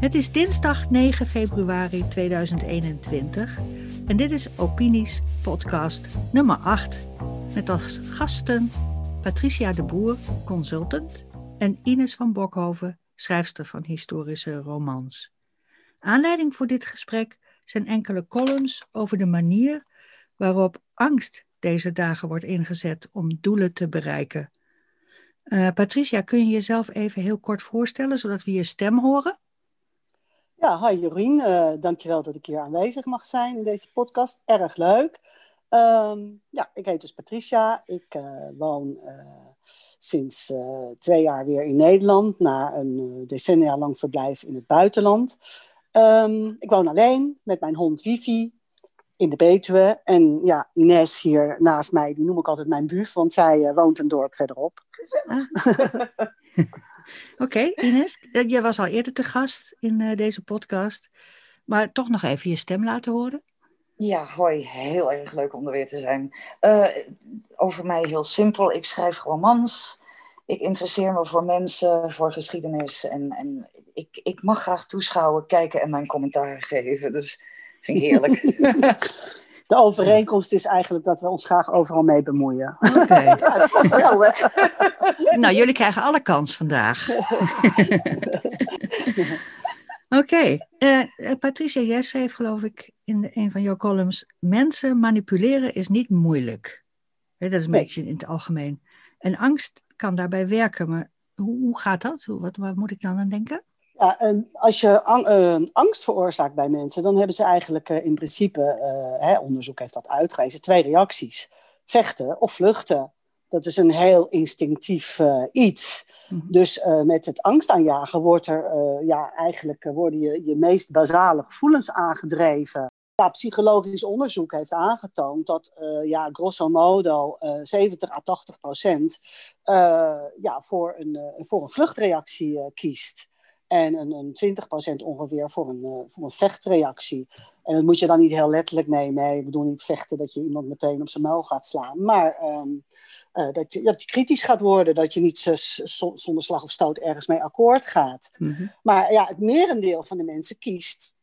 Het is dinsdag 9 februari 2021 en dit is Opinies podcast nummer 8 met als gasten Patricia de Boer, consultant, en Ines van Bokhoven, schrijfster van historische romans. Aanleiding voor dit gesprek zijn enkele columns over de manier waarop angst deze dagen wordt ingezet om doelen te bereiken. Uh, Patricia, kun je jezelf even heel kort voorstellen, zodat we je stem horen? Ja, hi Jorien. Uh, dankjewel dat ik hier aanwezig mag zijn in deze podcast. Erg leuk. Um, ja, ik heet dus Patricia. Ik uh, woon uh, sinds twee jaar weer in Nederland na een decennia lang verblijf in het buitenland. Um, ik woon alleen met mijn hond Wifi in de Betuwe. En ja, Ines hier naast mij, die noem ik altijd mijn buf, want zij woont een dorp verderop. Oké, okay, Ines, eh, je was al eerder te gast in uh, deze podcast, maar toch nog even je stem laten horen. Ja, hoi, heel erg leuk om er weer te zijn. Uh, over mij heel simpel, ik schrijf romans, ik interesseer me voor mensen, voor geschiedenis en, en ik, ik mag graag toeschouwen, kijken en mijn commentaar geven, dus vind ik heerlijk. de overeenkomst is eigenlijk dat we ons graag overal mee bemoeien. Oké. Okay. ja, nou, jullie krijgen alle kans vandaag. Oké. Okay. Uh, eh, Patricia, jij schreef geloof ik in de, een van jouw columns... mensen manipuleren is niet moeilijk. dat is een beetje in het algemeen. En angst kan daarbij werken, maar hoe, hoe gaat dat? Hoe, wat, wat moet ik dan aan denken? Ja, en als je uh, angst veroorzaakt bij mensen, dan hebben ze eigenlijk uh, in principe, uh, hè, onderzoek heeft dat uitgewezen, twee reacties. Vechten of vluchten. Dat is een heel instinctief iets. Mm -hmm. Dus met het angst aanjagen wordt er, ja, eigenlijk worden je, je meest basale gevoelens aangedreven. Ja, psychologisch onderzoek heeft aangetoond dat, ja, grosso modo 70 à 80 procent ja, voor, een, voor een vluchtreactie kiest. En een, een 20% ongeveer voor een, uh, voor een vechtreactie. En dat moet je dan niet heel letterlijk nemen. Ik bedoel niet vechten dat je iemand meteen op zijn muil gaat slaan. Maar um, uh, dat, je, dat je kritisch gaat worden. Dat je niet zonder slag of stoot ergens mee akkoord gaat. Mm -hmm. Maar ja, het merendeel van de mensen kiest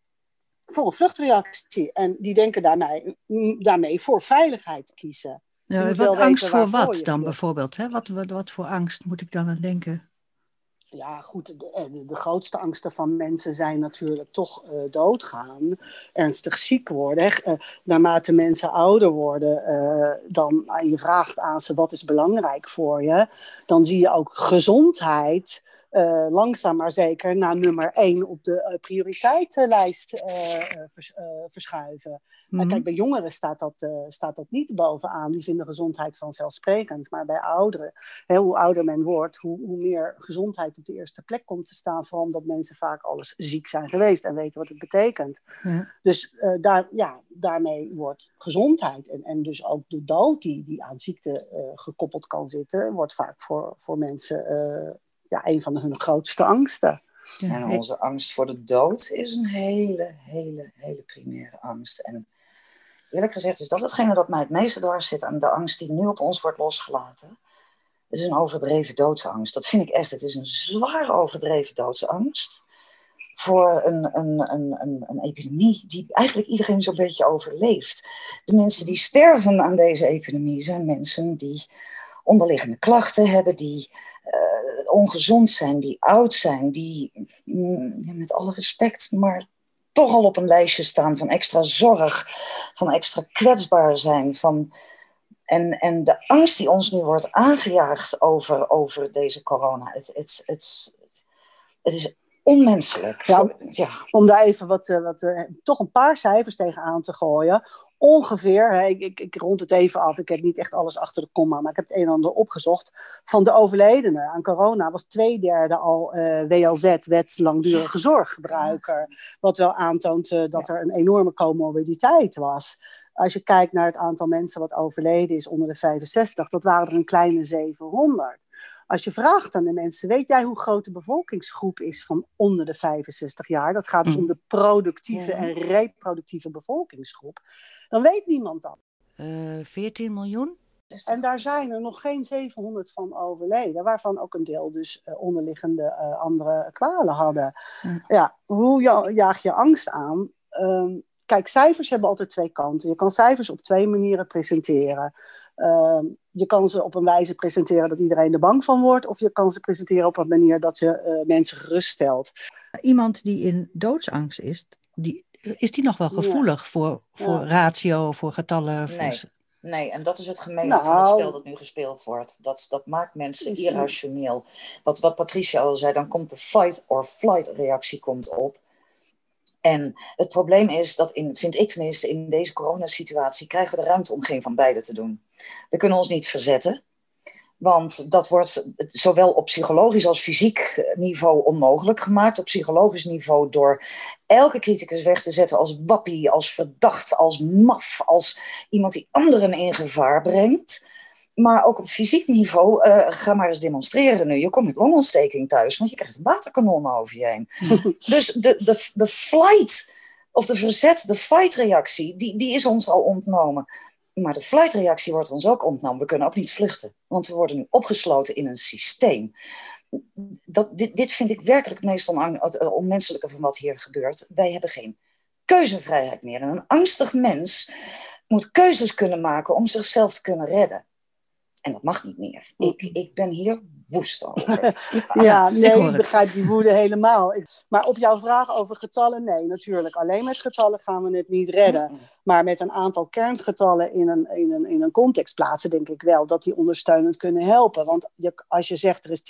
voor een vluchtreactie. En die denken daarmee, daarmee voor veiligheid te kiezen. Ja, wat angst voor wat dan bijvoorbeeld? Hè? Wat, wat, wat voor angst moet ik dan aan denken? Ja, goed, eh, de, de, grootste angsten van mensen zijn natuurlijk toch uh, doodgaan, ernstig ziek worden. Uh, naarmate mensen ouder worden, dan en je vraagt aan ze wat is belangrijk voor je, dan zie je ook gezondheid uh, langzaam maar zeker naar nummer één op de uh, prioriteitenlijst uh, vers, verschuiven. Mm -hmm. kijk, bij jongeren staat dat, staat dat niet bovenaan. Die vinden gezondheid vanzelfsprekend. Maar bij ouderen, hè, hoe ouder men wordt, hoe, hoe, meer gezondheid op de eerste plek komt te staan. Vooral omdat mensen vaak alles ziek zijn geweest en weten wat het betekent. Dus daar, ja, daarmee wordt gezondheid en, en dus ook de dood die, die aan ziekte gekoppeld kan zitten, wordt vaak voor, voor mensen ja, een van hun grootste angsten. Ja, en onze angst voor de dood is een hele, hele, hele primaire angst. En eerlijk gezegd is dat hetgene dat mij het meeste dwars zit aan de angst die nu op ons wordt losgelaten. Het is een overdreven doodsangst. Dat vind ik echt. Het is een zwaar overdreven doodsangst voor een, een, een, een, een epidemie die eigenlijk iedereen zo'n beetje overleeft. De mensen die sterven aan deze epidemie zijn mensen die onderliggende klachten hebben, die ongezond zijn, die oud zijn, die mm, met alle respect, maar toch al op een lijstje staan van extra zorg, van extra kwetsbaar zijn. Van, en, en de angst die ons nu wordt aangejaagd over, over deze corona, het, het, het, het is onmenselijk. Ja, ja. Om daar even wat, eh, wat, eh, toch een paar cijfers tegenaan te gooien ongeveer, hè, ik, ik, ik, rond het even af, ik heb niet echt alles achter de komma, maar ik heb het een en ander opgezocht. Van de overledenen aan corona was twee derde al uh, eh, WLZ, wet langdurige zorggebruiker. Wat wel aantoont uh, dat er een enorme comorbiditeit was. Als je kijkt naar het aantal mensen wat overleden is onder de 65, dat waren er een kleine 700. Als je vraagt aan de mensen, weet jij hoe groot de bevolkingsgroep is van onder de 65 jaar? Dat gaat dus mm. om de productieve en reproductieve bevolkingsgroep. Dan weet niemand dat. Uh, 14 miljoen? En daar zijn er nog geen 700 van overleden, waarvan ook een deel dus uh, onderliggende uh, andere kwalen hadden. Ja, ja hoe ja, jaag je angst aan? Um, kijk, cijfers hebben altijd twee kanten. Je kan cijfers op twee manieren presenteren. Uh, je kan ze op een wijze presenteren dat iedereen er bang van wordt, of je kan ze presenteren op een manier dat je uh, mensen geruststelt. Iemand die in doodsangst is, die, is die nog wel gevoelig ja. voor, voor ja. ratio, voor getallen? Voor... Nee. Nee, en dat is het gemene nou, van het spel dat nu gespeeld wordt. Dat, dat maakt mensen irrationeel. Wat, wat Patricia al zei, dan komt de fight or flight reactie komt op. En het probleem is dat, in, vind ik tenminste, in deze coronasituatie krijgen we de ruimte om geen van beide te doen. We kunnen ons niet verzetten, want dat wordt zowel op psychologisch als fysiek niveau onmogelijk gemaakt. Op psychologisch niveau door elke criticus weg te zetten als wappie, als verdacht, als maf, als iemand die anderen in gevaar brengt. Maar ook op fysiek niveau, uh, ga maar eens demonstreren nu. Je komt met longontsteking thuis, want je krijgt een waterkanon over je heen. dus de, de, de flight, of de verzet, de fight-reactie, die, die is ons al ontnomen. Maar de flight-reactie wordt ons ook ontnomen. We kunnen ook niet vluchten, want we worden nu opgesloten in een systeem. Dat, dit, dit vind ik werkelijk het meest onmenselijke van wat hier gebeurt. Wij hebben geen keuzevrijheid meer. En een angstig mens moet keuzes kunnen maken om zichzelf te kunnen redden. En dat mag niet meer. Ik, ik ben hier woest over. ja, nee, ik begrijp die woede helemaal. maar op jouw vraag over getallen, nee, natuurlijk. Alleen met getallen gaan we het niet redden. Maar met een aantal kerngetallen in een, in een, in een context plaatsen, denk ik wel dat die ondersteunend kunnen helpen. Want je, als je zegt er is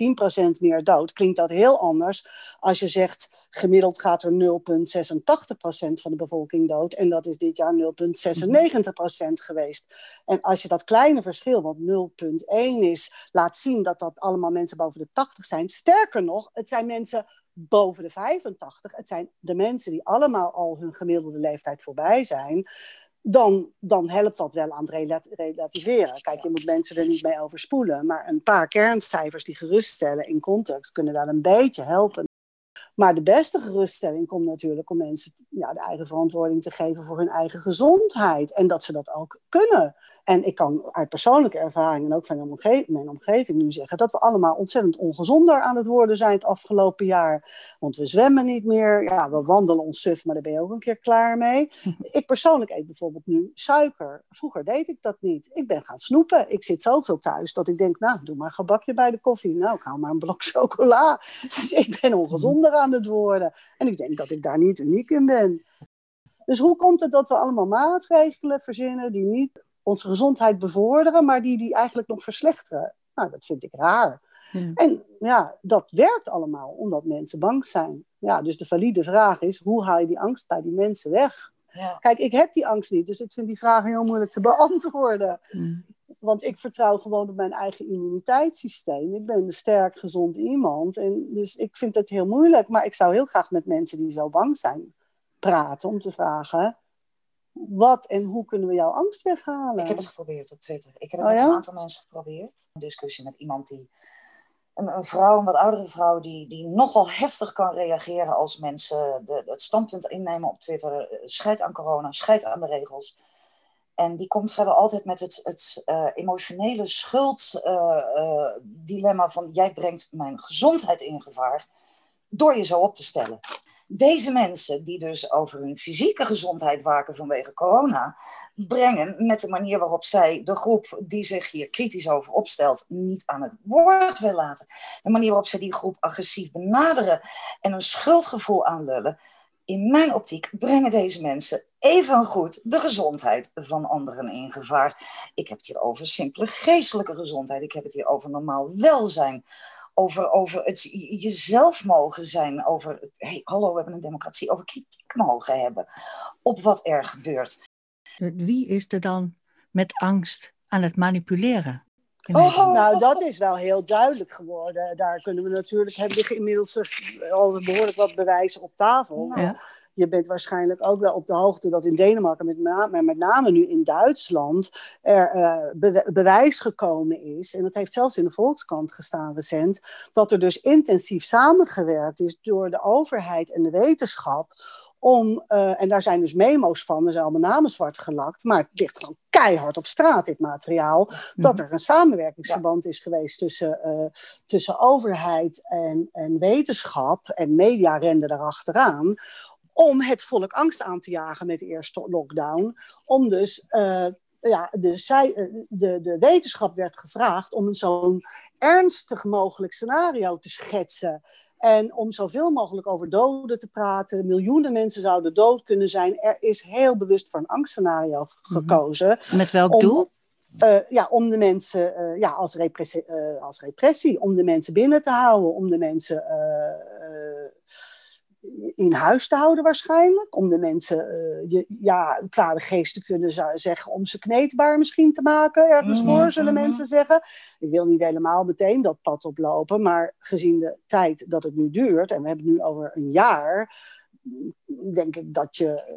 10% meer dood, klinkt dat heel anders. Als je zegt gemiddeld gaat er 0,86% van de bevolking dood. En dat is dit jaar 0,96% geweest. En als je dat kleine verschil, want 0,1 is, laat zien dat dat allemaal mensen boven de 80 zijn. Sterker nog, het zijn mensen boven de 85. Het zijn de mensen die allemaal al hun gemiddelde leeftijd voorbij zijn. Dan, dan helpt dat wel aan het relativeren. Kijk, je moet mensen er niet mee overspoelen. Maar een paar kerncijfers die geruststellen in context kunnen wel een beetje helpen. Maar de beste geruststelling komt natuurlijk om mensen ja, de eigen verantwoording te geven voor hun eigen gezondheid. En dat ze dat ook kunnen. En ik kan uit persoonlijke ervaring en ook van mijn omgeving, mijn omgeving nu zeggen dat we allemaal ontzettend ongezonder aan het worden zijn het afgelopen jaar. Want we zwemmen niet meer, ja, we wandelen ons suf, maar daar ben je ook een keer klaar mee. Ik persoonlijk eet bijvoorbeeld nu suiker. Vroeger deed ik dat niet. Ik ben gaan snoepen. Ik zit zoveel thuis dat ik denk, nou, doe maar een gebakje bij de koffie. Nou, ik haal maar een blok chocola. Dus ik ben ongezonder aan het worden. En ik denk dat ik daar niet uniek in ben. Dus hoe komt het dat we allemaal maatregelen verzinnen die niet onze gezondheid bevorderen, maar die die eigenlijk nog verslechteren. Nou, dat vind ik raar. Ja. En ja, dat werkt allemaal omdat mensen bang zijn. Ja, dus de valide vraag is, hoe haal je die angst bij die mensen weg? Ja. Kijk, ik heb die angst niet, dus ik vind die vraag heel moeilijk te beantwoorden. Want ik vertrouw gewoon op mijn eigen immuniteitssysteem. Ik ben een sterk, gezond iemand. En dus ik vind het heel moeilijk. Maar ik zou heel graag met mensen die zo bang zijn praten om te vragen: wat en hoe kunnen we jouw angst weghalen? Ik heb het geprobeerd op Twitter. Ik heb het oh, met een aantal mensen geprobeerd. Een discussie met iemand die. Een, een, vrouw, een wat oudere vrouw, die, die nogal heftig kan reageren als mensen de, het standpunt innemen op Twitter. Eh, scheid aan corona, scheid aan de regels. En die komt vrijwel altijd met het, het uh, emotionele schulddilemma uh, van jij brengt mijn gezondheid in gevaar door je zo op te stellen. Deze mensen, die dus over hun fysieke gezondheid waken vanwege corona, brengen met de manier waarop zij de groep die zich hier kritisch over opstelt, niet aan het woord wil laten. De manier waarop zij die groep agressief benaderen en een schuldgevoel aanlullen. In mijn optiek brengen deze mensen even goed de gezondheid van anderen in gevaar. Ik heb het hier over simpele geestelijke gezondheid. Ik heb het hier over normaal welzijn over, over het jezelf mogen zijn, over, hey, hallo, we hebben een democratie, over kritiek mogen hebben op wat er gebeurt. Wie is er dan met angst aan het manipuleren? Oh, nou, dat is wel heel duidelijk geworden. Daar kunnen we natuurlijk, hebben we inmiddels al behoorlijk wat bewijzen op tafel. Ja je bent waarschijnlijk ook wel op de hoogte dat in Denemarken, met name, maar met name nu in Duitsland, er uh, bewijs gekomen is, en dat heeft zelfs in de Volkskrant gestaan recent, dat er dus intensief samengewerkt is door de overheid en de wetenschap om, eh, en daar zijn dus memo's van, er zijn allemaal namen zwart gelakt, maar het ligt gewoon keihard op straat, dit materiaal, dat Mhm. er een samenwerkingsverband is geweest tussen, eh, tussen overheid en, en wetenschap en media renden erachteraan, om het volk angst aan te jagen met de eerste lockdown, om dus... eh, ja, de, zij, eh, de, de wetenschap werd gevraagd om een zo'n ernstig mogelijk scenario te schetsen. En om zoveel mogelijk over doden te praten. Miljoenen mensen zouden dood kunnen zijn. Er is heel bewust voor een angstscenario gekozen. Met welk Om- doel? Eh, ja, om de mensen ja, als, repressie, als repressie, om de mensen binnen te houden, om de mensen in huis te houden waarschijnlijk, om de mensen eh, je, ja, kwade geest te kunnen zeggen, om ze kneedbaar misschien te maken, ergens Mhm, voor, zullen mhm. mensen zeggen. Ik wil niet helemaal meteen dat pad oplopen, maar gezien de tijd dat het nu duurt, en we hebben het nu over een jaar, denk ik dat je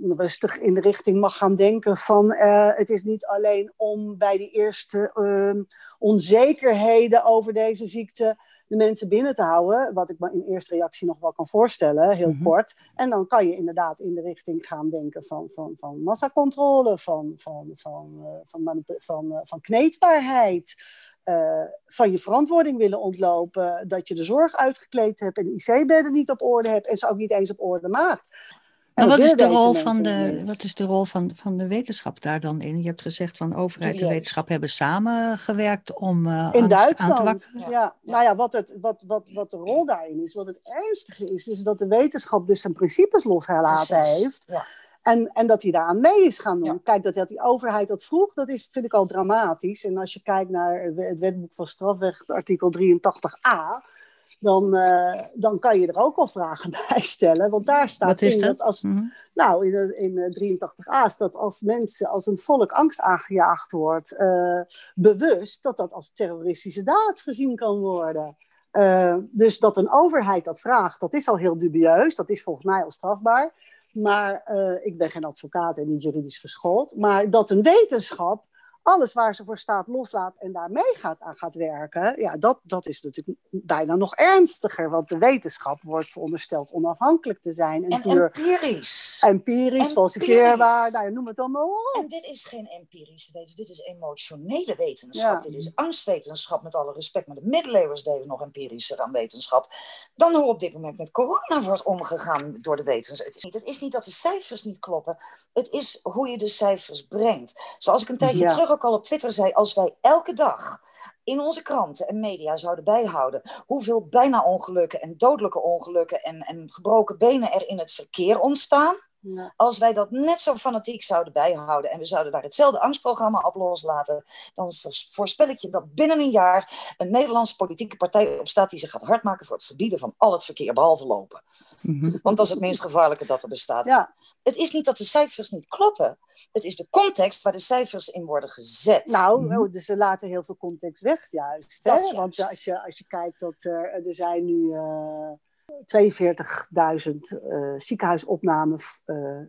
rustig in de richting mag gaan denken van eh, het is niet alleen om bij die eerste eh, onzekerheden over deze ziekte de mensen binnen te houden, wat ik me in eerste reactie nog wel kan voorstellen, heel Mhm. kort. En dan kan je inderdaad in de richting gaan denken van, van, van massacontrole, van, van, van, eh, van, van, eh, van kneedbaarheid. eh, van je verantwoording willen ontlopen, dat je de zorg uitgekleed hebt en de IC-bedden niet op orde hebt en ze ook niet eens op orde maakt. En Maar dat wat is, de rol van de, niet. wat is de rol van, van de wetenschap daar dan in? Je hebt gezegd van overheid en wetenschap hebben samengewerkt om eh In angst aan te Duitsland. wakkeren. Ja. Nou ja, wat, het, wat, wat, wat de rol daarin is, wat het ernstige is, is dat de wetenschap dus zijn principes losgelaten heeft. Ja. En, en dat hij daaraan mee is gaan doen. Ja. Kijk, dat, dat die overheid dat vroeg, dat is, vind ik al dramatisch. En als je kijkt naar het wetboek van strafrecht, artikel 83a, dan, eh, dan kan je er ook al vragen bij stellen. Want daar staat Wat is in dat? dat als, Mhm. nou, in, in eh, 83a staat als mensen, als een volk angst aangejaagd wordt, eh, bewust, dat dat als terroristische daad gezien kan worden. Eh, dus dat een overheid dat vraagt, dat is al heel dubieus. Dat is volgens mij al strafbaar. Maar eh, ik ben geen advocaat en niet juridisch geschoold. Maar dat een wetenschap alles waar ze voor staat loslaat en daarmee gaat, aan gaat werken, ja, dat, dat is natuurlijk bijna nog ernstiger. Want de wetenschap wordt verondersteld onafhankelijk te zijn en, En puur empirisch. empirisch, falsifieerbaar, nou, noem het allemaal op. En dit is geen empirische wetenschap, dit is emotionele wetenschap. Ja. Dit is angstwetenschap, met alle respect. Maar de middeleeuwers deden nog empirischer aan wetenschap. Dan hoe op dit moment met corona wordt omgegaan door de wetenschap. Het is niet, het is niet dat de cijfers niet kloppen. Het is hoe je de cijfers brengt. Zoals ik een tijdje Ja. terug ook al op Twitter zei, als wij elke dag in onze kranten en media zouden bijhouden hoeveel bijna ongelukken en dodelijke ongelukken en, en gebroken benen er in het verkeer ontstaan Ja. als wij dat net zo fanatiek zouden bijhouden en we zouden daar hetzelfde angstprogramma op loslaten, dan voors- voorspel ik je dat binnen een jaar een Nederlandse politieke partij opstaat die zich gaat hardmaken voor het verbieden van al het verkeer, behalve lopen. Mhm. Want dat is het minst gevaarlijke dat er bestaat. Ja, Het is niet dat de cijfers niet kloppen, het is de context waar de cijfers in worden gezet. nou, Mhm. oh, dus ze laten heel veel context weg, juist. Hè? juist. Want als je, als je kijkt dat er, er zijn nu eh 42.000 eh, ziekenhuisopnamen eh,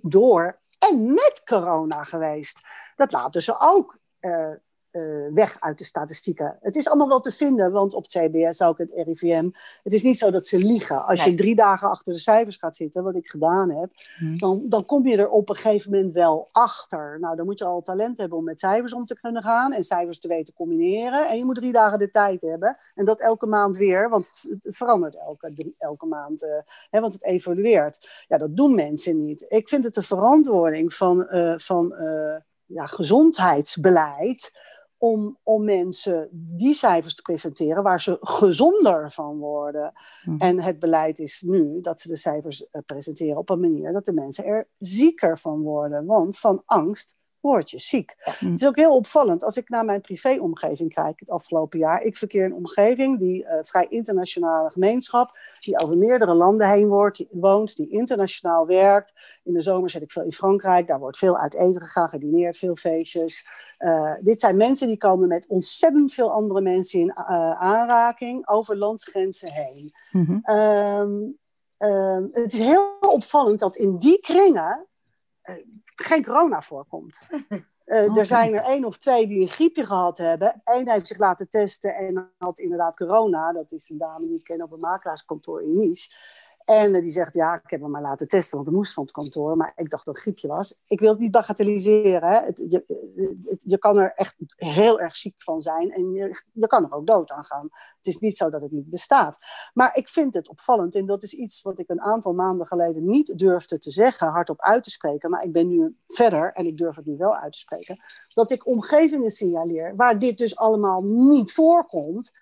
door en met corona geweest. Dat laten ze ook eh, weg uit de statistieken. Het is allemaal wel te vinden, want op het CBS, ook het RIVM, het is niet zo dat ze liegen. Als Nee. je drie dagen achter de cijfers gaat zitten, wat ik gedaan heb, Mhm. dan, dan kom je er op een gegeven moment wel achter. Nou, dan moet je al talent hebben om met cijfers om te kunnen gaan en cijfers te weten combineren. En je moet drie dagen de tijd hebben. En dat elke maand weer, want het, het verandert elke, drie- elke maand, eh, hè, want het evolueert. Ja, dat doen mensen niet. Ik vind het de verantwoording van, eh, van ja, gezondheidsbeleid om, om mensen die cijfers te presenteren waar ze gezonder van worden. Mhm. En het beleid is nu dat ze de cijfers eh, presenteren op een manier dat de mensen er zieker van worden. Want van angst word je ziek. Het is ook heel opvallend als ik naar mijn privéomgeving kijk het afgelopen jaar. Ik verkeer in een omgeving die eh, vrij internationale gemeenschap, die over meerdere landen heen wordt, die woont, die internationaal werkt. In de zomer zit ik veel in Frankrijk, daar wordt veel uit eten gegaan, gedineerd, veel feestjes. Eh, dit zijn mensen die komen met ontzettend veel andere mensen in eh, aanraking over landsgrenzen heen. Mhm. Ehm, ehm, het is heel opvallend dat in die kringen geen corona voorkomt. Eh. Er zijn er één of twee die een griepje gehad hebben. Eén heeft zich laten testen en had inderdaad corona. Dat is een dame die ik ken op een makelaarskantoor in Nice. En die zegt, ja, ik heb hem maar laten testen, want het moest van het kantoor. Maar ik dacht dat het griepje was. Ik wil het niet bagatelliseren. Het, je, je kan er echt heel erg ziek van zijn. En je, je kan er ook dood aan gaan. Het is niet zo dat het niet bestaat. Maar ik vind het opvallend. En dat is iets wat ik een aantal maanden geleden niet durfde te zeggen, hardop uit te spreken. Maar ik ben nu verder en ik durf het nu wel uit te spreken. Dat ik omgevingen signaleer waar dit dus allemaal niet voorkomt.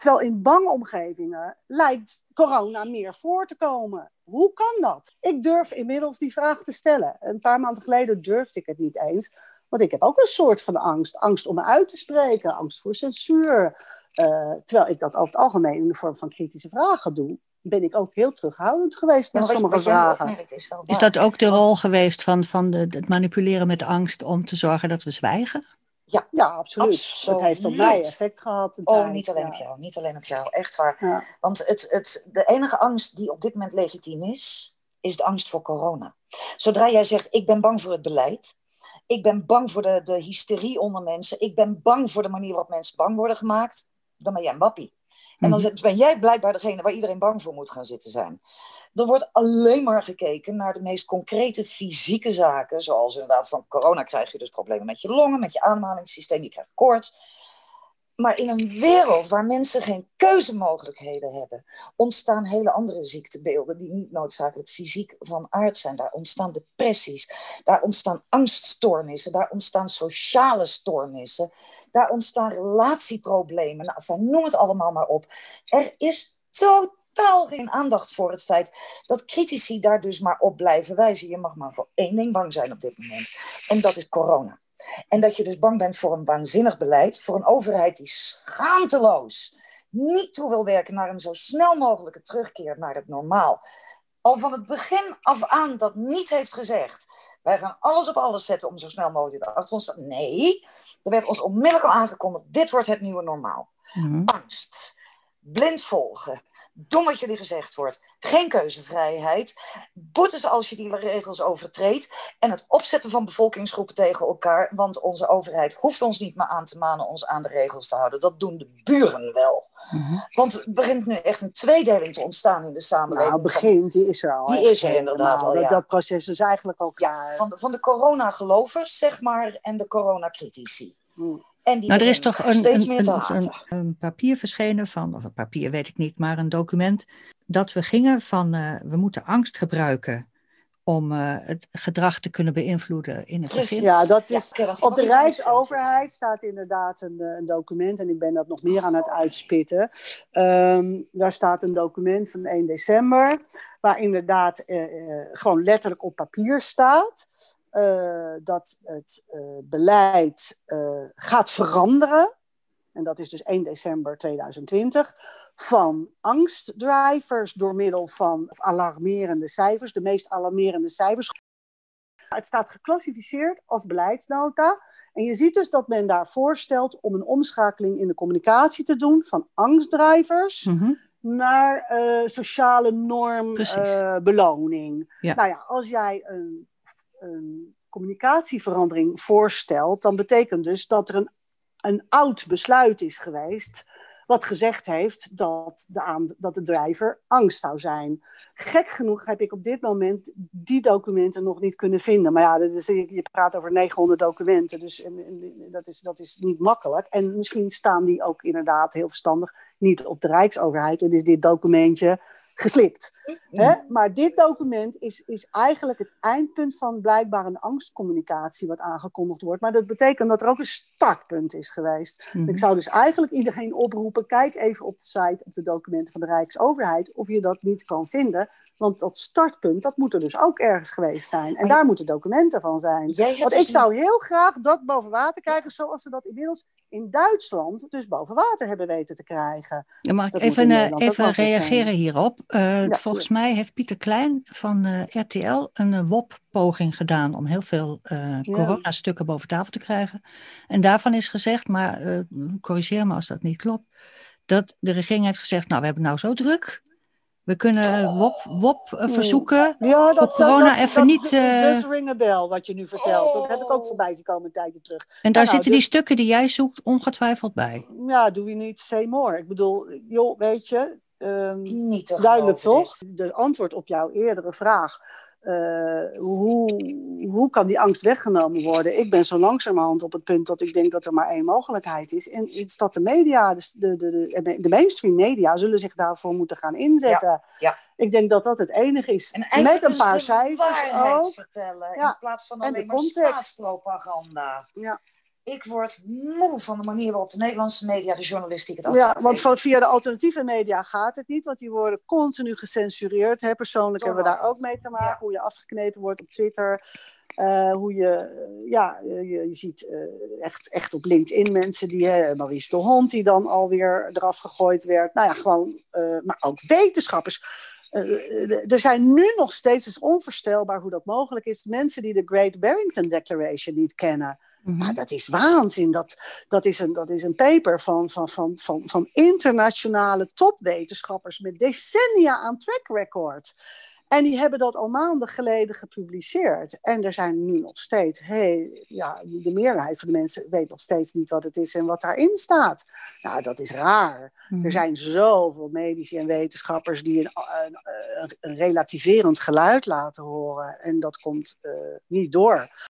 Terwijl in bange omgevingen lijkt corona meer voor te komen. Hoe kan dat? Ik durf inmiddels die vraag te stellen. Een paar maanden geleden durfde ik het niet eens. Want ik heb ook een soort van angst. Angst om me uit te spreken, angst voor censuur. Uh, terwijl ik dat over het algemeen in de vorm van kritische vragen doe, ben ik ook heel terughoudend geweest met sommige vragen. Is, is, dat ook de rol geweest van, van de, het manipuleren met angst om te zorgen dat we zwijgen? Ja, ja absoluut. Het heeft op mij effect gehad. Oh, niet alleen op jou. Niet alleen op jou. Echt waar. Want het, het, de enige angst die op dit moment legitiem is, is de angst voor corona. Zodra jij zegt, ik ben bang voor het beleid. Ik ben bang voor de, de hysterie onder mensen. Ik ben bang voor de manier waarop mensen bang worden gemaakt. Dan ben jij een wappie. En dan mhm. ben jij blijkbaar degene waar iedereen bang voor moet gaan zitten zijn. Er wordt alleen maar gekeken naar de meest concrete fysieke zaken. Zoals inderdaad van corona krijg je dus problemen met je longen, met je ademhalingssysteem, je krijgt koorts. Maar in een wereld waar mensen geen keuzemogelijkheden hebben, ontstaan hele andere ziektebeelden die niet noodzakelijk fysiek van aard zijn. Daar ontstaan depressies, daar ontstaan angststoornissen, daar ontstaan sociale stoornissen, daar ontstaan relatieproblemen. Nou, noem het allemaal maar op. Er is totaal geen aandacht voor het feit dat critici daar dus maar op blijven wijzen. Je mag maar voor één ding bang zijn op dit moment. En dat is corona. En dat je dus bang bent voor een waanzinnig beleid, voor een overheid die schaamteloos niet toe wil werken naar een zo snel mogelijke terugkeer naar het normaal. Al van het begin af aan dat niet heeft gezegd. Wij gaan alles op alles zetten om zo snel mogelijk achter ons te... Nee, er werd ons onmiddellijk al aangekondigd. Dit wordt het nieuwe normaal. Mhm. Angst. Blind volgen Dom wat jullie gezegd wordt. Geen keuzevrijheid. Boetes als je die regels overtreedt. En het opzetten van bevolkingsgroepen tegen elkaar. Want onze overheid hoeft ons niet meer aan te manen ons aan de regels te houden. Dat doen de buren wel. Mhm. Want er begint nu echt een tweedeling te ontstaan in de samenleving. Nou, begint, die is er al. Die is er inderdaad al, ja. dat, proces is eigenlijk ook ja, Van de, van de corona-gelovers, zeg maar, en de corona-critici. Mm nou, er is toch een, een, een, papier verschenen van, of een papier weet ik niet, maar een document dat we gingen van uh, we moeten angst gebruiken om uh, het gedrag te kunnen beïnvloeden in het begin. Ja, dat is, op de Rijksoverheid staat inderdaad een, eh, een, document en ik ben dat nog meer aan het uitspitten. Um, daar staat een document van 1 december waar inderdaad uh, gewoon letterlijk op papier staat uh, dat het uh, beleid uh, gaat veranderen. En dat is dus 1 december 2020. Van angstdrivers door middel van alarmerende cijfers, de meest alarmerende cijfers. Het staat geclassificeerd als beleidsnota. En je ziet dus dat men daar voorstelt om een omschakeling in de communicatie te doen van angstdrivers. Mm -hmm naar uh, sociale normbeloning. Uh, ja. Nou ja, als jij een een communicatieverandering voorstelt, dan betekent dus dat er een, een oud besluit is geweest. Wat gezegd heeft dat de, aan, dat de drijver angst zou zijn. Gek genoeg heb ik op dit moment die documenten nog niet kunnen vinden. Maar ja, is, je praat over 900 documenten, dus dat, is, dat is niet makkelijk. En misschien staan die ook inderdaad heel verstandig niet op de Rijksoverheid. En is dit documentje geslipt. Hè? Maar dit document is, is eigenlijk het eindpunt van blijkbaar een angstcommunicatie wat aangekondigd wordt. Maar dat betekent dat er ook een startpunt is geweest. Mhm. Ik zou dus eigenlijk iedereen oproepen, kijk even op de site, op de documenten van de Rijksoverheid, of je dat niet kan vinden. Want dat startpunt, dat moet er dus ook ergens geweest zijn. En daar moeten documenten van zijn. Want ik dus zou heel graag dat boven water krijgen, zoals ze dat inmiddels in Duitsland dus boven water hebben weten te krijgen. Ja, mag ik even, uh, even reageren hierop? Uh, volgens mij heeft Pieter Klein van uh, eh, RTL een WOP-poging gedaan om heel veel corona-stukken boven tafel te krijgen. En daarvan is gezegd, maar corrigeer me als dat niet klopt, dat de regering heeft gezegd, nou we hebben nou zo druk, we kunnen WOP, WOP uh, verzoeken. Ja, dat, corona dat, even niet. Uh... Dus ring a bell wat je nu vertelt. Dat heb ik ook voorbij zien komen een tijdje terug. En daar nou, zitten die dus- stukken die jij zoekt ongetwijfeld bij. Ja, doe we niet say more. Ik bedoel, joh, weet je, ehm, Niet te duidelijk, toch? De antwoord op jouw eerdere vraag. Eh, hoe, hoe kan die angst weggenomen worden? Ik ben zo langzamerhand op het punt dat ik denk dat er maar één mogelijkheid is. En is dat de media, dus de, de, de, de mainstream media, zullen zich daarvoor moeten gaan inzetten. ja. Ik denk dat dat het enige is. En Met een paar cijfers ook. vertellen Ja. in plaats van alleen maar staatspropaganda. Ja. Ik word moe van de manier waarop de Nederlandse media, de journalistiek het Ja, want van, via de alternatieve media gaat het niet, want die worden continu gecensureerd. Hè. Persoonlijk hebben we daar ook mee te maken, Ja. hoe je afgeknepen wordt op Twitter. eh, hoe je, eh, ja, je, je ziet eh, echt, echt op LinkedIn mensen die, hè, Maurice de Hond, die dan alweer eraf gegooid werd. Nou ja, gewoon, maar ook wetenschappers. Er zijn nu nog steeds, het is onvoorstelbaar hoe dat mogelijk is, mensen die de Great Barrington Declaration niet kennen. Maar dat is waanzin. Dat, dat, is, een, dat is een paper van, van, van, van, van internationale topwetenschappers met decennia aan track record. En die hebben dat al maanden geleden gepubliceerd. En er zijn nu nog steeds, hey, ja, de meerderheid van de mensen weet nog steeds niet wat het is en wat daarin staat. Nou, dat is raar. Mhm. Er zijn zoveel medici en wetenschappers die een, een, een, een relativerend geluid laten horen. En dat komt uh, niet door.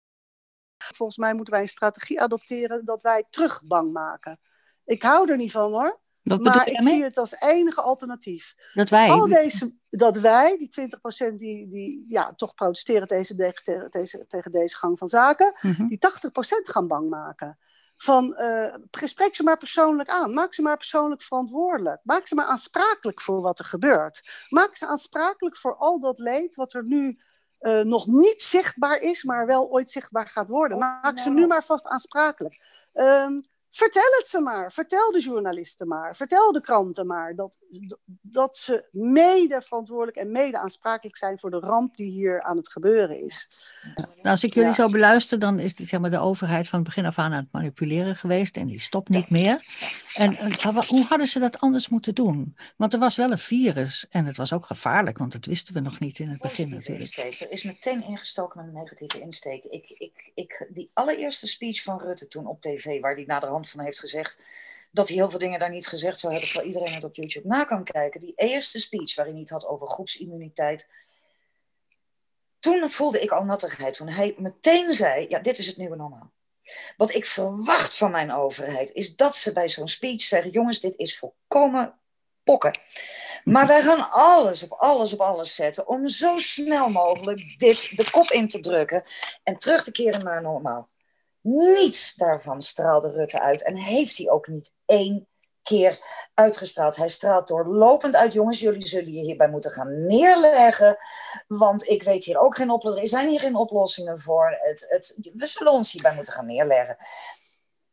Volgens mij moeten wij een strategie adopteren dat wij terug bang maken. Ik hou er niet van hoor. Wat maar ik zie het als enige alternatief. Dat wij. Al deze, dat wij, die 20% die, die ja, toch protesteren tegen deze, tegen, tegen deze gang van zaken, Mhm. die 80% gaan bang maken. Van uh, spreek ze maar persoonlijk aan. Maak ze maar persoonlijk verantwoordelijk. Maak ze maar aansprakelijk voor wat er gebeurt. Maak ze aansprakelijk voor al dat leed wat er nu uh, nog niet zichtbaar is, maar wel ooit zichtbaar gaat worden. Maak ze nu maar vast aansprakelijk. Um, vertel het ze maar. Vertel de journalisten maar. Vertel de kranten maar. Dat, dat ze mede verantwoordelijk en mede aansprakelijk zijn voor de ramp die hier aan het gebeuren is. Nou, als ik jullie ja. zo beluister, dan is zeg maar, de overheid van het begin af aan aan het manipuleren geweest en die stopt niet meer. En, en hoe hadden ze dat anders moeten doen? Want er was wel een virus en het was ook gevaarlijk, want dat wisten we nog niet in het begin natuurlijk. Insteek. Er is meteen ingestoken met een negatieve insteek. Ik, ik, ik, die allereerste speech van Rutte toen op tv, waar die naar de hand van heeft gezegd dat hij heel veel dingen daar niet gezegd zou hebben, terwijl iedereen het op YouTube na kan kijken. Die eerste speech waarin hij het had over groepsimmuniteit. Toen voelde ik al nattigheid, toen hij meteen zei, ja, dit is het nieuwe normaal. Wat ik verwacht van mijn overheid is dat ze bij zo'n speech zeggen, jongens, dit is volkomen pokken. Maar wij gaan alles op alles op alles zetten om zo snel mogelijk dit de kop in te drukken en terug te keren naar normaal. Niets daarvan straalde Rutte uit. En heeft hij ook niet één keer uitgestraald. Hij straalt doorlopend uit. Jongens, jullie zullen je hierbij moeten gaan neerleggen. Want ik weet hier ook geen oplossingen. Er zijn hier geen oplossingen voor. Het, het, we zullen ons hierbij moeten gaan neerleggen.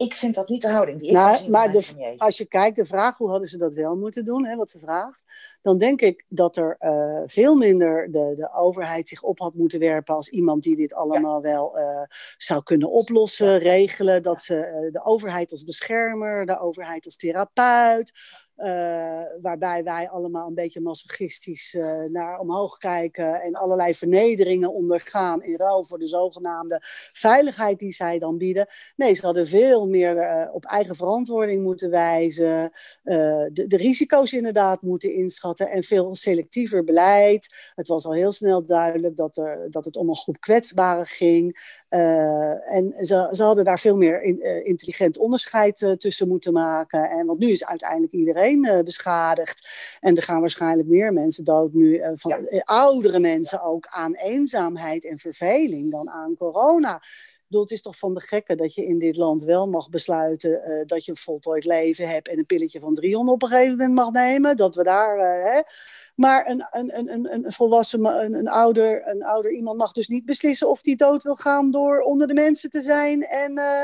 Ik vind dat niet de houding die ik nou, gezien Maar de, als je kijkt, de vraag hoe hadden ze dat wel moeten doen, hè, wat ze vraagt, dan denk ik dat er uh, veel minder de, de overheid zich op had moeten werpen als iemand die dit allemaal ja. wel uh, zou kunnen oplossen, regelen. Dat ze uh, de overheid als beschermer, de overheid als therapeut, uh, waarbij wij allemaal een beetje masochistisch uh, naar omhoog kijken en allerlei vernederingen ondergaan in ruil voor de zogenaamde veiligheid die zij dan bieden. Nee, ze hadden veel meer uh, op eigen verantwoording moeten wijzen, de, de, risico's inderdaad moeten inschatten en veel selectiever beleid. Het was al heel snel duidelijk dat, er, dat het om een groep kwetsbaren ging. En ze, ze hadden daar veel meer in, intelligent onderscheid tussen moeten maken. En want nu is uiteindelijk iedereen beschadigd. En er gaan waarschijnlijk meer mensen dood nu, van ja. oudere mensen ja. ook, aan eenzaamheid en verveling dan aan corona. Bedoel, het is toch van de gekken dat je in dit land wel mag besluiten uh, dat je een voltooid leven hebt en een pilletje van 300 op een gegeven moment mag nemen. Dat we daar. Uh, hè. Maar een, een, een, een volwassen, een, een, ouder, een ouder iemand mag dus niet beslissen of die dood wil gaan door onder de mensen te zijn en. Uh,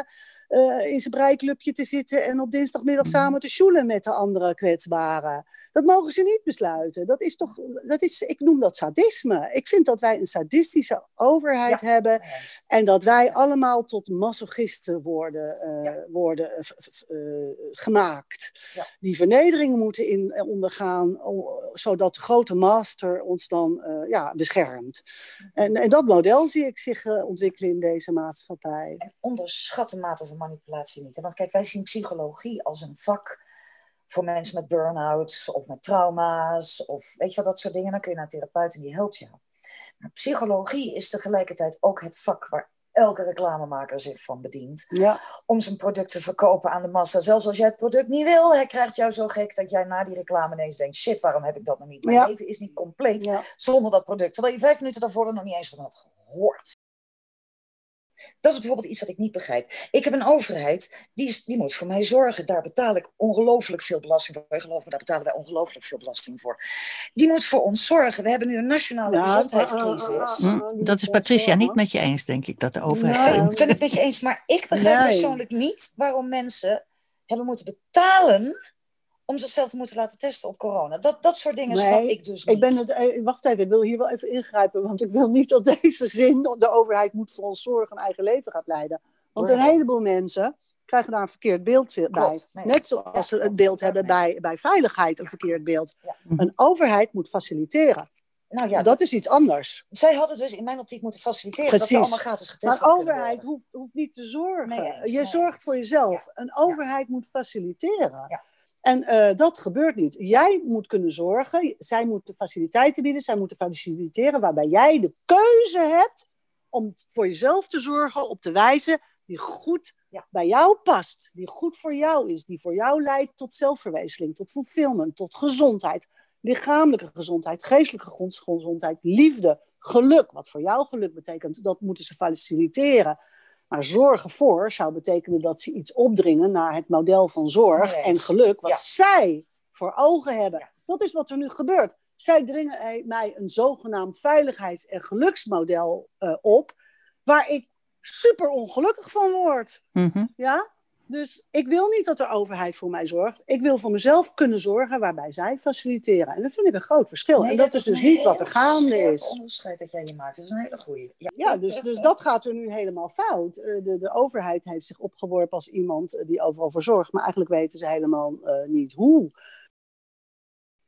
uh, in zijn breiklubje te zitten en op dinsdagmiddag samen te sjoelen met de andere kwetsbaren. Dat mogen ze niet besluiten. Dat is toch, dat is, ik noem dat sadisme. Ik vind dat wij een sadistische overheid ja. hebben en dat wij allemaal tot masochisten worden, uh, ja. worden uh, gemaakt. Ja. Die vernederingen moeten in, ondergaan, zodat de grote master ons dan ja, beschermt. En, en, dat model zie ik zich ontwikkelen in deze maatschappij. En onderschat de mate van manipulatie niet. Want kijk, wij zien psychologie als een vak voor mensen met burn-outs of met trauma's of weet je wat, dat soort dingen. Dan kun je naar een therapeut en die helpt jou. Maar psychologie is tegelijkertijd ook het vak waar elke reclamemaker zich van bedient. Ja. Om zijn product te verkopen aan de massa. Zelfs als jij het product niet wil, hij krijgt jou zo gek dat jij na die reclame ineens denkt: shit, waarom heb ik dat nog niet? Mijn Ja. leven is niet compleet Ja. zonder dat product. Terwijl je vijf minuten daarvoor er nog niet eens van had gehoord. Dat is bijvoorbeeld iets wat ik niet begrijp. Ik heb een overheid, die, is, die moet voor mij zorgen. Daar betaal ik ongelooflijk veel belasting voor. Geloof me, daar betalen wij ongelooflijk veel belasting voor. Die moet voor ons zorgen. We hebben nu een nationale Ja, gezondheidscrisis. ah, ah, Hm, ah, die Dat is Patricia niet met je eens, denk ik, dat de overheid. Nee. geen- Ik ben het met je eens, maar ik begrijp Nee. persoonlijk niet waarom mensen hebben moeten betalen om zichzelf te moeten laten testen op corona. Dat, dat soort dingen Nee, snap ik dus niet. Ik ben het, eh, wacht even, ik wil hier wel even ingrijpen, want ik wil niet dat deze zin, de overheid moet voor ons zorgen, een eigen leven gaat leiden. Want een heleboel mensen krijgen daar een verkeerd beeld bij. Klopt, nee. Net zoals Ja, ze het beeld hebben nee. bij, bij veiligheid, een verkeerd beeld. Ja. Een overheid moet faciliteren. nou ja, dat is iets anders. zij hadden dus in mijn optiek moeten faciliteren Precies. dat we allemaal gratis getest Maar overheid hoeft, hoeft niet te zorgen. Nee eens, je nee zorgt eens. voor jezelf. Ja. Een overheid moet faciliteren. En eh, dat gebeurt niet. Jij moet kunnen zorgen. Zij moeten faciliteiten bieden. Zij moeten faciliteren waarbij jij de keuze hebt om voor jezelf te zorgen op de wijze die goed Ja. bij jou past. Die goed voor jou is. Die voor jou leidt tot zelfverwezenling, tot fulfillment, tot gezondheid. Lichamelijke gezondheid, geestelijke gez- gezondheid, liefde, geluk. Wat voor jou geluk betekent, dat moeten ze faciliteren. Maar zorgen voor zou betekenen dat ze iets opdringen naar het model van zorg Nee en geluk, wat Ja. zij voor ogen hebben. Ja. Dat is wat er nu gebeurt. Zij dringen mij een zogenaamd veiligheids- en geluksmodel eh, op, waar ik super ongelukkig van word. Mhm. Ja? Dus ik wil niet dat de overheid voor mij zorgt. Ik wil voor mezelf kunnen zorgen waarbij zij faciliteren. En dat vind ik een groot verschil. Nee, en dat, is dus niet wat er gaande is. scherp onderscheid dat jij hier maakt. Dat is een hele goeie. Ja, Ja, dus, dus dat gaat er nu helemaal fout. Eh, De, de overheid heeft zich opgeworpen als iemand eh, die overal voor zorgt. Maar eigenlijk weten ze helemaal eh, niet hoe.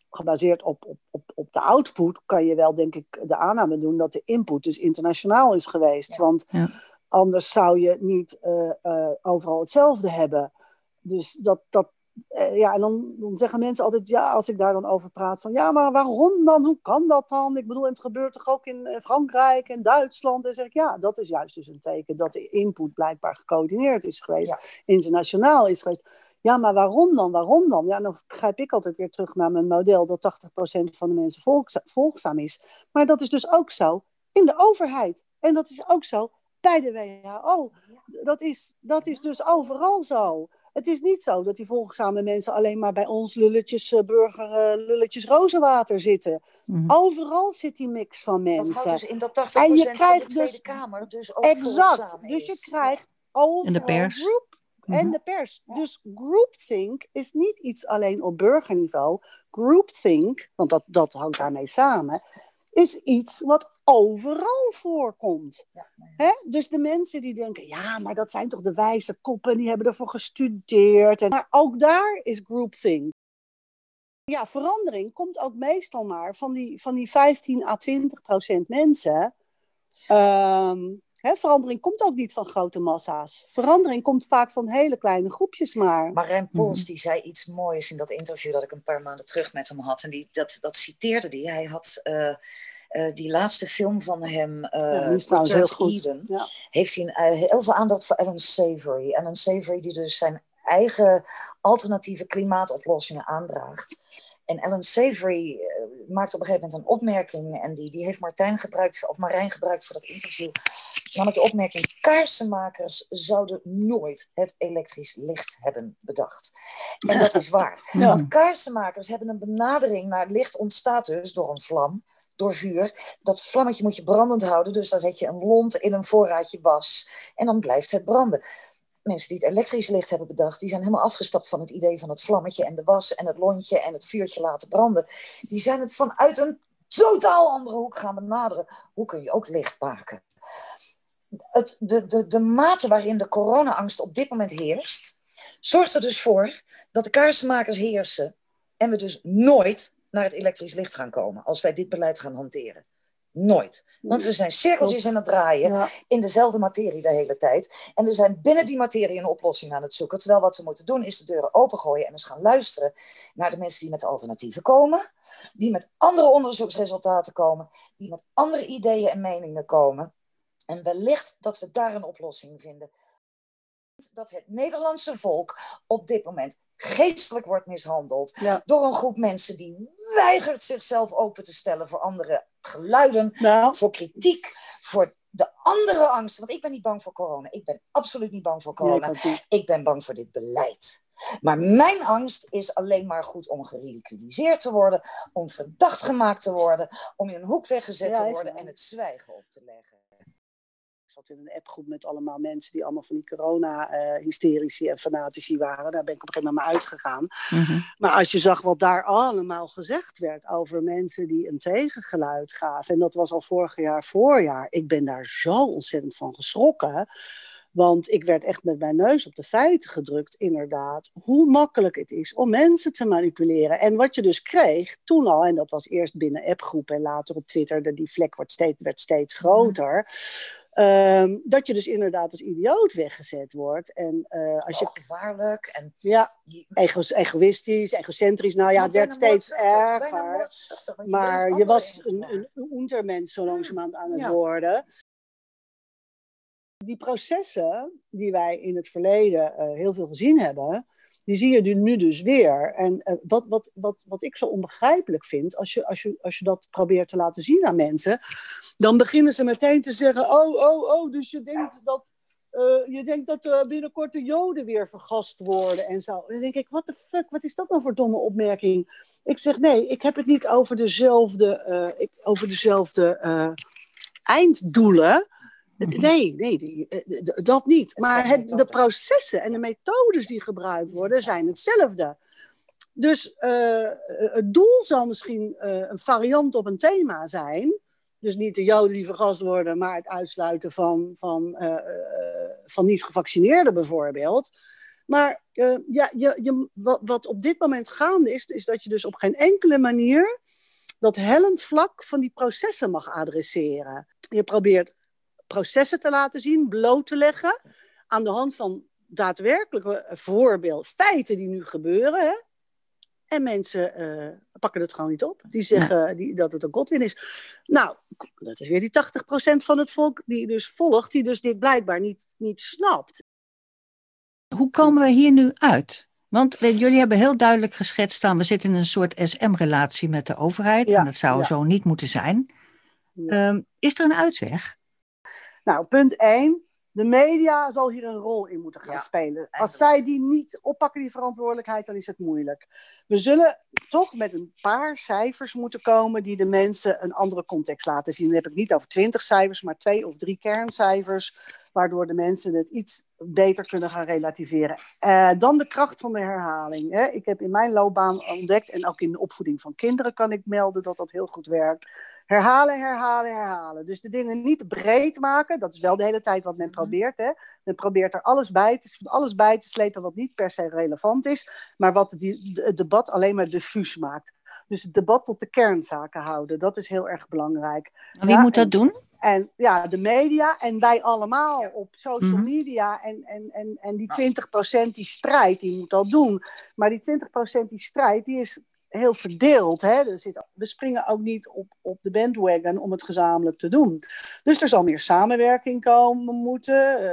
Gebaseerd op, op, op, op de output kan je wel, denk ik, de aanname doen dat de input dus internationaal is geweest. Ja. Want Ja. Anders zou je niet eh, eh, overal hetzelfde hebben. Dus dat, dat, eh, ja, en dan, dan zeggen mensen altijd, ja, als ik daar dan over praat, van ja, maar waarom dan? Hoe kan dat dan? Ik bedoel, en het gebeurt toch ook in Frankrijk en Duitsland? En zeg ik, ja, dat is juist dus een teken dat de input blijkbaar gecoördineerd is geweest, Ja. internationaal is geweest. Ja, maar waarom dan? Waarom dan? Ja, dan grijp ik altijd weer terug naar mijn model dat 80% van de mensen volgza- volgzaam is. Maar dat is dus ook zo in de overheid. En dat is ook zo bij de WHO. Dat is, dat is dus overal zo. Het is niet zo dat die volgzame mensen alleen maar bij ons lulletjes, eh, burger, eh, lulletjes rozenwater zitten. Mhm. Overal zit die mix van Dat houdt mensen. dus in dat 80% En je van de krijgt Tweede dus- Kamer dus ook Exact. Dus je krijgt overal En de pers. groep en Mhm. de pers. Ja. Dus groupthink is niet iets alleen op burgerniveau. Groupthink, want dat, dat hangt daarmee samen, is iets wat overal voorkomt. Ja. Hè? Dus de mensen die denken, ja, maar dat zijn toch de wijze koppen, die hebben ervoor gestudeerd. En, maar ook daar is groupthink. Ja, verandering komt ook meestal maar van die, van die 15 à 20 procent mensen. Ehm, hè, verandering komt ook niet van grote massa's. Verandering komt vaak van hele kleine groepjes maar. Marijn Pols Mhm. die zei iets moois in dat interview dat ik een paar maanden terug met hem had. En die, dat, dat citeerde hij. Hij had eh, eh, die laatste film van hem, Ja, die is trouwens heel goed. Eden, Ja. heeft hij een, eh, heel veel aandacht voor Alan Savory. Alan Savory die dus zijn eigen alternatieve klimaatoplossingen aandraagt. En Alan Savory maakt op een gegeven moment een opmerking. En die, die heeft Martijn gebruikt, of Marijn gebruikt voor dat interview. Namelijk de opmerking: kaarsenmakers zouden nooit het elektrisch licht hebben bedacht. En dat is waar. Ja. Want kaarsenmakers hebben een benadering naar licht ontstaat dus door een vlam, door vuur. Dat vlammetje moet je brandend houden, dus dan zet je een lont in een voorraadje was en dan blijft het branden. Mensen die het elektrisch licht hebben bedacht, die zijn helemaal afgestapt van het idee van het vlammetje en de was en het lontje en het vuurtje laten branden. Die zijn het vanuit een totaal andere hoek gaan benaderen. Hoe kun je ook licht maken? Het, de, de, de mate waarin de corona-angst op dit moment heerst, zorgt er dus voor dat de kaarsenmakers heersen en we dus nooit naar het elektrisch licht gaan komen als wij dit beleid gaan hanteren. Nooit. Want we zijn cirkeltjes aan het draaien Ja. in dezelfde materie de hele tijd. En we zijn binnen die materie een oplossing aan het zoeken. Terwijl wat we moeten doen is de deuren opengooien en eens gaan luisteren naar de mensen die met alternatieven komen. Die met andere onderzoeksresultaten komen. Die met andere ideeën en meningen komen. En wellicht dat we daar een oplossing vinden. Dat het Nederlandse volk op dit moment geestelijk wordt mishandeld Ja. door een groep mensen die weigert zichzelf open te stellen voor andere geluiden, Nou, voor kritiek, voor de andere angsten. Want ik ben niet bang voor corona. Ik ben absoluut niet bang voor corona. Ik ben bang voor dit beleid. Maar mijn angst is alleen maar goed om geridiculiseerd te worden, om verdacht gemaakt te worden, om in een hoek weggezet Ja, te worden en het zwijgen op te leggen. Ik zat in een appgroep met allemaal mensen die allemaal van die corona-hysterici en fanatici waren. Daar ben ik op een gegeven moment maar uitgegaan. Mhm. Maar als je zag wat daar allemaal gezegd werd over mensen die een tegengeluid gaven. En dat was al vorig jaar voorjaar. Ik ben daar zo ontzettend van geschrokken. Want ik werd echt met mijn neus op de feiten gedrukt, inderdaad. Hoe makkelijk het is om mensen te manipuleren. En wat je dus kreeg toen al, en dat was eerst binnen appgroepen en later op Twitter, de, die vlek wordt steeds, werd steeds groter. Ehm, dat je dus inderdaad als idioot weggezet wordt. En eh, als je. Ook gevaarlijk en Ja, ego, egoïstisch, egocentrisch. Nou ja, het werd steeds erger. Maar je was een, een, zo langzamerhand aan het Ja. worden. Die processen die wij in het verleden eh, heel veel gezien hebben, die zie je nu dus weer. En eh, wat, wat, wat, wat ik zo onbegrijpelijk vind, als je, als, je, als je dat probeert te laten zien aan mensen, dan beginnen ze meteen te zeggen: Oh, oh, oh, dus je denkt dat. eh, je denkt dat eh, binnenkort de Joden weer vergast worden en zo. En dan denk ik, what the fuck, wat is dat nou voor domme opmerking? Ik zeg, nee, ik heb het niet over dezelfde, ik, over dezelfde einddoelen. Het- Nee, nee, die- eh, dat niet. Maar de het, de processen en de methodes die gebruikt worden zijn hetzelfde. Dus eh, het doel zal misschien eh, een variant op een thema zijn. Dus niet de Joden die vergast worden, maar het uitsluiten van, van, van niet gevaccineerden bijvoorbeeld. Maar ja, je, je, wat, wat op dit moment gaande is, is dat je dus op geen enkele manier dat hellend vlak van die processen mag adresseren. Je probeert processen te laten zien, bloot te leggen, aan de hand van daadwerkelijke voorbeeld, feiten die nu gebeuren. Hè? En mensen eh, pakken het gewoon niet op. Die zeggen die, dat het een godwin is. Nou, dat is weer die 80% van het volk die dus volgt, die dus dit blijkbaar niet, niet snapt. Hoe komen we hier nu uit? Want weet, jullie hebben heel duidelijk geschetst aan, we zitten in een soort SM-relatie met de overheid. Ja, en dat zou ja. zo niet moeten zijn. Ja. Ehm, is er een uitweg? Nou, punt 1. De media zal hier een rol in moeten gaan Ja, spelen. Als zij die niet oppakken, die verantwoordelijkheid, dan is het moeilijk. We zullen toch met een paar cijfers moeten komen die de mensen een andere context laten zien. Dan heb ik niet over twintig cijfers, maar twee of drie kerncijfers, waardoor de mensen het iets beter kunnen gaan relativeren. Eh, dan de kracht van de herhaling. Hè. Ik heb in mijn loopbaan ontdekt, en ook in de opvoeding van kinderen kan ik melden dat dat heel goed werkt. Herhalen, herhalen, herhalen. Dus de dingen niet breed maken. Dat is wel de hele tijd wat men probeert. Hè. Men probeert er alles bij, te, alles bij te slepen wat niet per se relevant is. Maar wat die, het debat alleen maar diffuus maakt. Dus het debat tot de kernzaken houden. Dat is heel erg belangrijk. En Wie Ja, moet dat en- doen? En ja, de media en wij allemaal Ja. op social Mhm. media. En, en, en, en die 20% die strijd, die moet dat doen. Maar die 20% die strijd, die is heel verdeeld. Hè? Er zit, we springen ook niet op, op de bandwagon om het gezamenlijk te doen. Dus er zal meer samenwerking komen moeten. eh,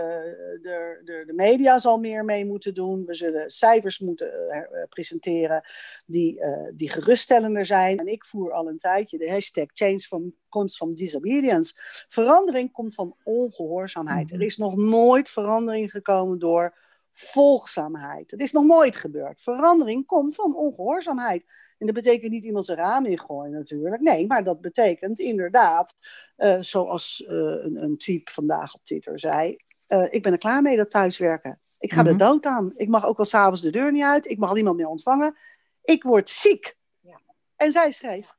de, de, de media zal meer mee moeten doen. We zullen cijfers moeten eh, eh, presenteren die, die geruststellender zijn. En ik voer al een tijdje de hashtag Change from, comes from disobedience. Verandering komt van ongehoorzaamheid. Er is nog nooit verandering gekomen door volgzaamheid. Het is nog nooit gebeurd. Verandering komt van ongehoorzaamheid. En dat betekent niet iemand zijn raam ingooien natuurlijk. Nee, maar dat betekent inderdaad, eh, zoals eh, een, een tweet vandaag op Twitter zei, eh, ik ben er klaar mee dat thuiswerken. Ik ga Mhm. er dood aan. Ik mag ook wel s'avonds de deur niet uit. Ik mag niemand meer ontvangen. Ik word ziek. Ja. En zij schreef,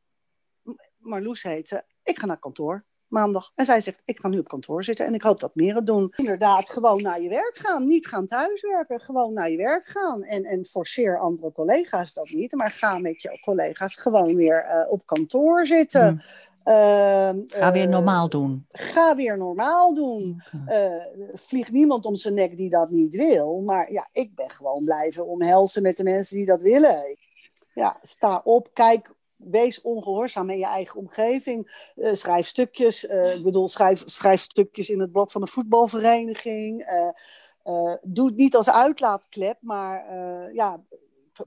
Marloes heet ze, ik ga naar kantoor maandag. En zij zegt, ik ga nu op kantoor zitten en ik hoop dat meer het doen. Inderdaad, gewoon naar je werk gaan. Niet gaan thuiswerken, gewoon naar je werk gaan. En, en forceer andere collega's dat niet. Maar ga met je collega's gewoon weer eh, op kantoor zitten. Mm. Ehm, Ga weer eh, normaal doen. Ga weer normaal doen. Uh, vliegt niemand om zijn nek die dat niet wil. Maar ja, ik ben gewoon blijven omhelzen met de mensen die dat willen. Ja, sta op, kijk, wees ongehoorzaam in je eigen omgeving. Uh, schrijf stukjes. Uh, ik bedoel, schrijf, schrijf stukjes in het blad van de voetbalvereniging. doe het niet als uitlaatklep, maar ja,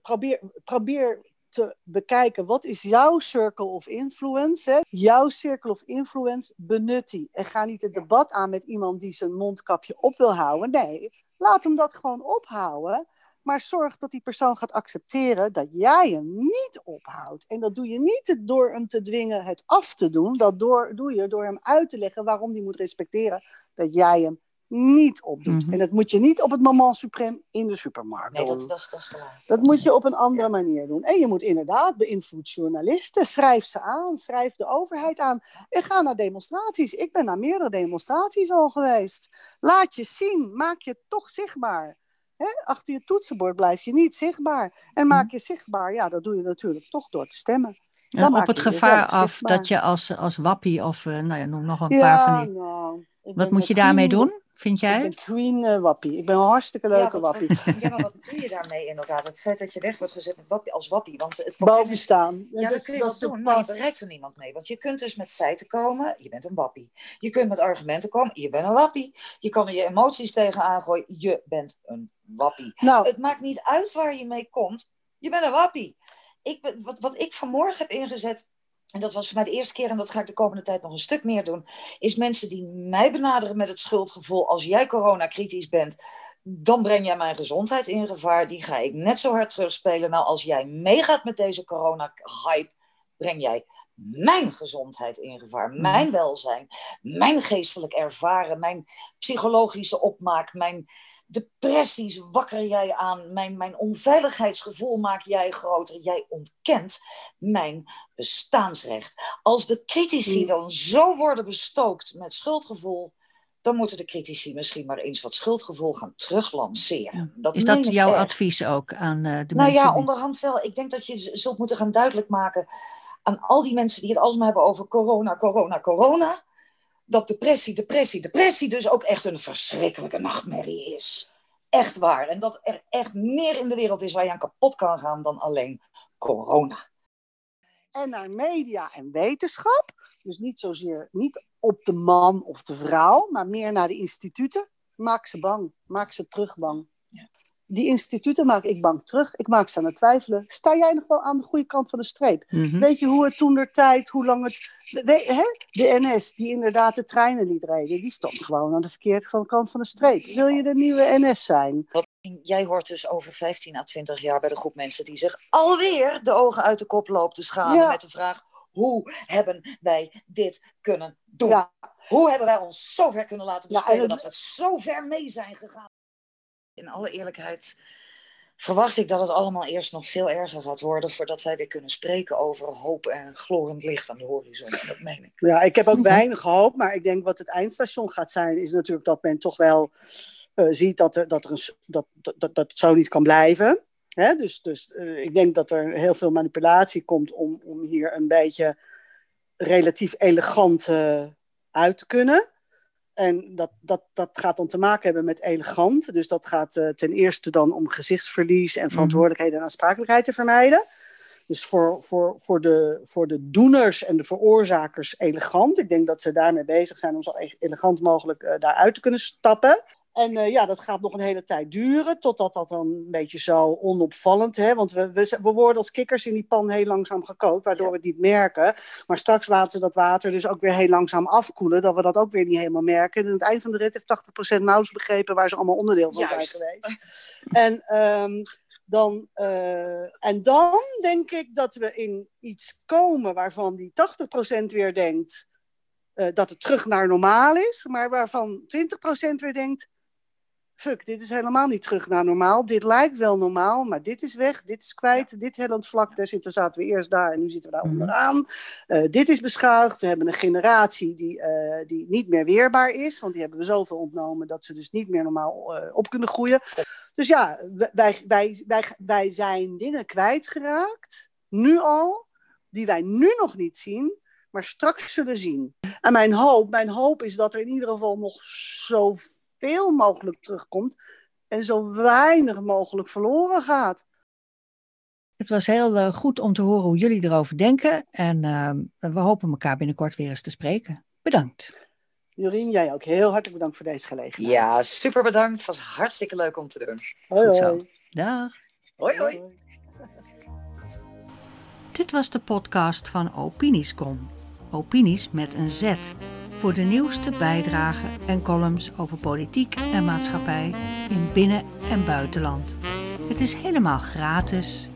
probeer, probeer te bekijken wat is jouw circle of influence. Hè? Jouw circle of influence benut die. En ga niet het debat aan met iemand die zijn mondkapje op wil houden. Nee, laat hem dat gewoon ophouden. Maar zorg dat die persoon gaat accepteren dat jij hem niet ophoudt. En dat doe je niet door hem te dwingen het af te doen. Dat door, doe je door hem uit te leggen waarom hij moet respecteren dat jij hem niet opdoet. Mhm. En dat moet je niet op het moment suprem in de supermarkt Nee, doen. dat, dat, is- dat is te laat. Dat moet je op een andere manier doen. En je moet inderdaad beïnvloed journalisten. Schrijf ze aan. Schrijf de overheid aan. En ga naar demonstraties. Ik ben naar meerdere demonstraties al geweest. Laat je zien. Maak je toch zichtbaar. Hè? Achter je toetsenbord blijf je niet zichtbaar. En maak je zichtbaar. Ja, dat doe je natuurlijk toch door te stemmen. Ja, Dan op het gevaar af zichtbaar. dat je als, als wappie of eh, nou ja, noem nog een paar van die. nou. Wat moet je daarmee doen, vind Ik jij? ben queen eh, wappie. Ik ben een hartstikke leuke ja, wat- wappie. Ja, maar wat doe je daarmee inderdaad? Het feit dat je weg wordt gezet met wappie, als wappie. Want het probleem Boven is- staan. Ja, dat kun je wel doen, maar je bereikt er niemand mee. Want je kunt dus met feiten komen, je bent een wappie. Je kunt met argumenten komen, je bent een wappie. Je kan er je emoties tegen aangooien, je bent een wappie. Nou, Het maakt niet uit waar je mee komt, je bent een wappie. Ik, wat, wat ik vanmorgen heb ingezet, en dat was voor mij de eerste keer, en dat ga ik de komende tijd nog een stuk meer doen, is mensen die mij benaderen met het schuldgevoel, als jij coronakritisch bent, dan breng jij mijn gezondheid in gevaar. Die ga ik net zo hard terugspelen. Nou, als jij meegaat met deze corona-hype, breng jij mijn gezondheid in gevaar, mijn welzijn, mijn geestelijk ervaren, mijn psychologische opmaak, mijn depressies wakker jij aan, mijn, mijn onveiligheidsgevoel maak jij groter. Jij ontkent mijn bestaansrecht. Als de critici Mm. dan zo worden bestookt met schuldgevoel, dan moeten de critici misschien maar eens wat schuldgevoel gaan teruglanceren. Dat Is dat jouw echt. advies ook aan eh, de Nou mensen? ja, die- onderhand wel. Ik denk dat je zult moeten gaan duidelijk maken aan al die mensen die het alsmaar hebben over corona, corona, corona. Dat depressie, depressie, depressie dus ook echt een verschrikkelijke nachtmerrie is. Echt waar. En dat er echt meer in de wereld is waar je aan kapot kan gaan dan alleen corona. en naar media en wetenschap. Dus niet zozeer niet op de man of de vrouw, maar meer naar de instituten. Maak ze bang. Maak ze terug bang. Ja. Die instituten maak ik bang terug. Ik maak ze aan het twijfelen. Sta jij nog wel aan de goede kant van de streep? Mhm. Weet je hoe het toen der tijd, hoe lang het. we- hè? De NS, die inderdaad de treinen liet rijden, die stond gewoon aan de verkeerde kant van de streep. Wil je de nieuwe NS zijn? Jij hoort dus over 15 à 20 jaar bij de groep mensen die zich alweer de ogen uit de kop loopt te schalen Ja. met de vraag: hoe hebben wij dit kunnen doen? Ja, Hoe hebben wij ons zo ver kunnen laten Ja, bespelen en dat we zo ver mee zijn gegaan? In alle eerlijkheid verwacht ik dat het allemaal eerst nog veel erger gaat worden voordat wij weer kunnen spreken over hoop en glorend licht aan de horizon. Dat meen ik. Ja, ik heb ook Mhm. weinig hoop, maar ik denk wat het eindstation gaat zijn, is natuurlijk dat men toch wel eh, ziet dat, er, dat, er een, dat, dat, dat het zo niet kan blijven. Hè? Dus, dus eh, ik denk dat er heel veel manipulatie komt om, om hier een beetje relatief elegant eh, uit te kunnen. En dat, dat, dat gaat dan te maken hebben met elegant. Dus dat gaat eh, ten eerste dan om gezichtsverlies en verantwoordelijkheden en aansprakelijkheid te vermijden. Dus voor, voor, voor, de, voor de doeners en de veroorzakers elegant. Ik denk dat ze daarmee bezig zijn om zo e- elegant mogelijk eh, daaruit te kunnen stappen. En eh, ja, dat gaat nog een hele tijd duren, totdat dat dan een beetje zo onopvallend... Hè? Want we, we, we worden als kikkers in die pan heel langzaam gekookt, waardoor we het niet merken. Maar straks laten ze dat water dus ook weer heel langzaam afkoelen, dat we dat ook weer niet helemaal merken. En aan het eind van de rit heeft 80% nauwelijks begrepen waar ze allemaal onderdeel van Juist. zijn geweest. En ehm, dan, eh, en dan denk ik dat we in iets komen waarvan die 80% weer denkt eh, dat het terug naar normaal is, maar waarvan 20% weer denkt: fuck, dit is helemaal niet terug naar normaal. Dit lijkt wel normaal, maar dit is weg, dit is kwijt, dit hellend vlak, daar zitten, zaten we eerst daar en nu zitten we daar Mhm. onderaan. Eh, dit is beschadigd. We hebben een generatie die, eh, die niet meer weerbaar is, want die hebben we zoveel ontnomen dat ze dus niet meer normaal eh, op kunnen groeien. Dus ja, wij, wij, wij, wij zijn dingen kwijtgeraakt, nu al, die wij nu nog niet zien, maar straks zullen zien. En mijn hoop, mijn hoop is dat er in ieder geval nog zoveel mogelijk terugkomt en zo weinig mogelijk verloren gaat. Het was heel uh, goed om te horen hoe jullie erover denken. En uh, we hopen elkaar binnenkort weer eens te spreken. Bedankt. Jorien, jij ook heel hartelijk bedankt voor deze gelegenheid. Ja, super bedankt. Het was hartstikke leuk om te doen. Hoi, Goed hoi. zo. Dag. Hoi, hoi. Dit was de podcast van Opiniescom. Opinies met een Z. Voor de nieuwste bijdragen en columns over politiek en maatschappij in binnen- en buitenland. Het is helemaal gratis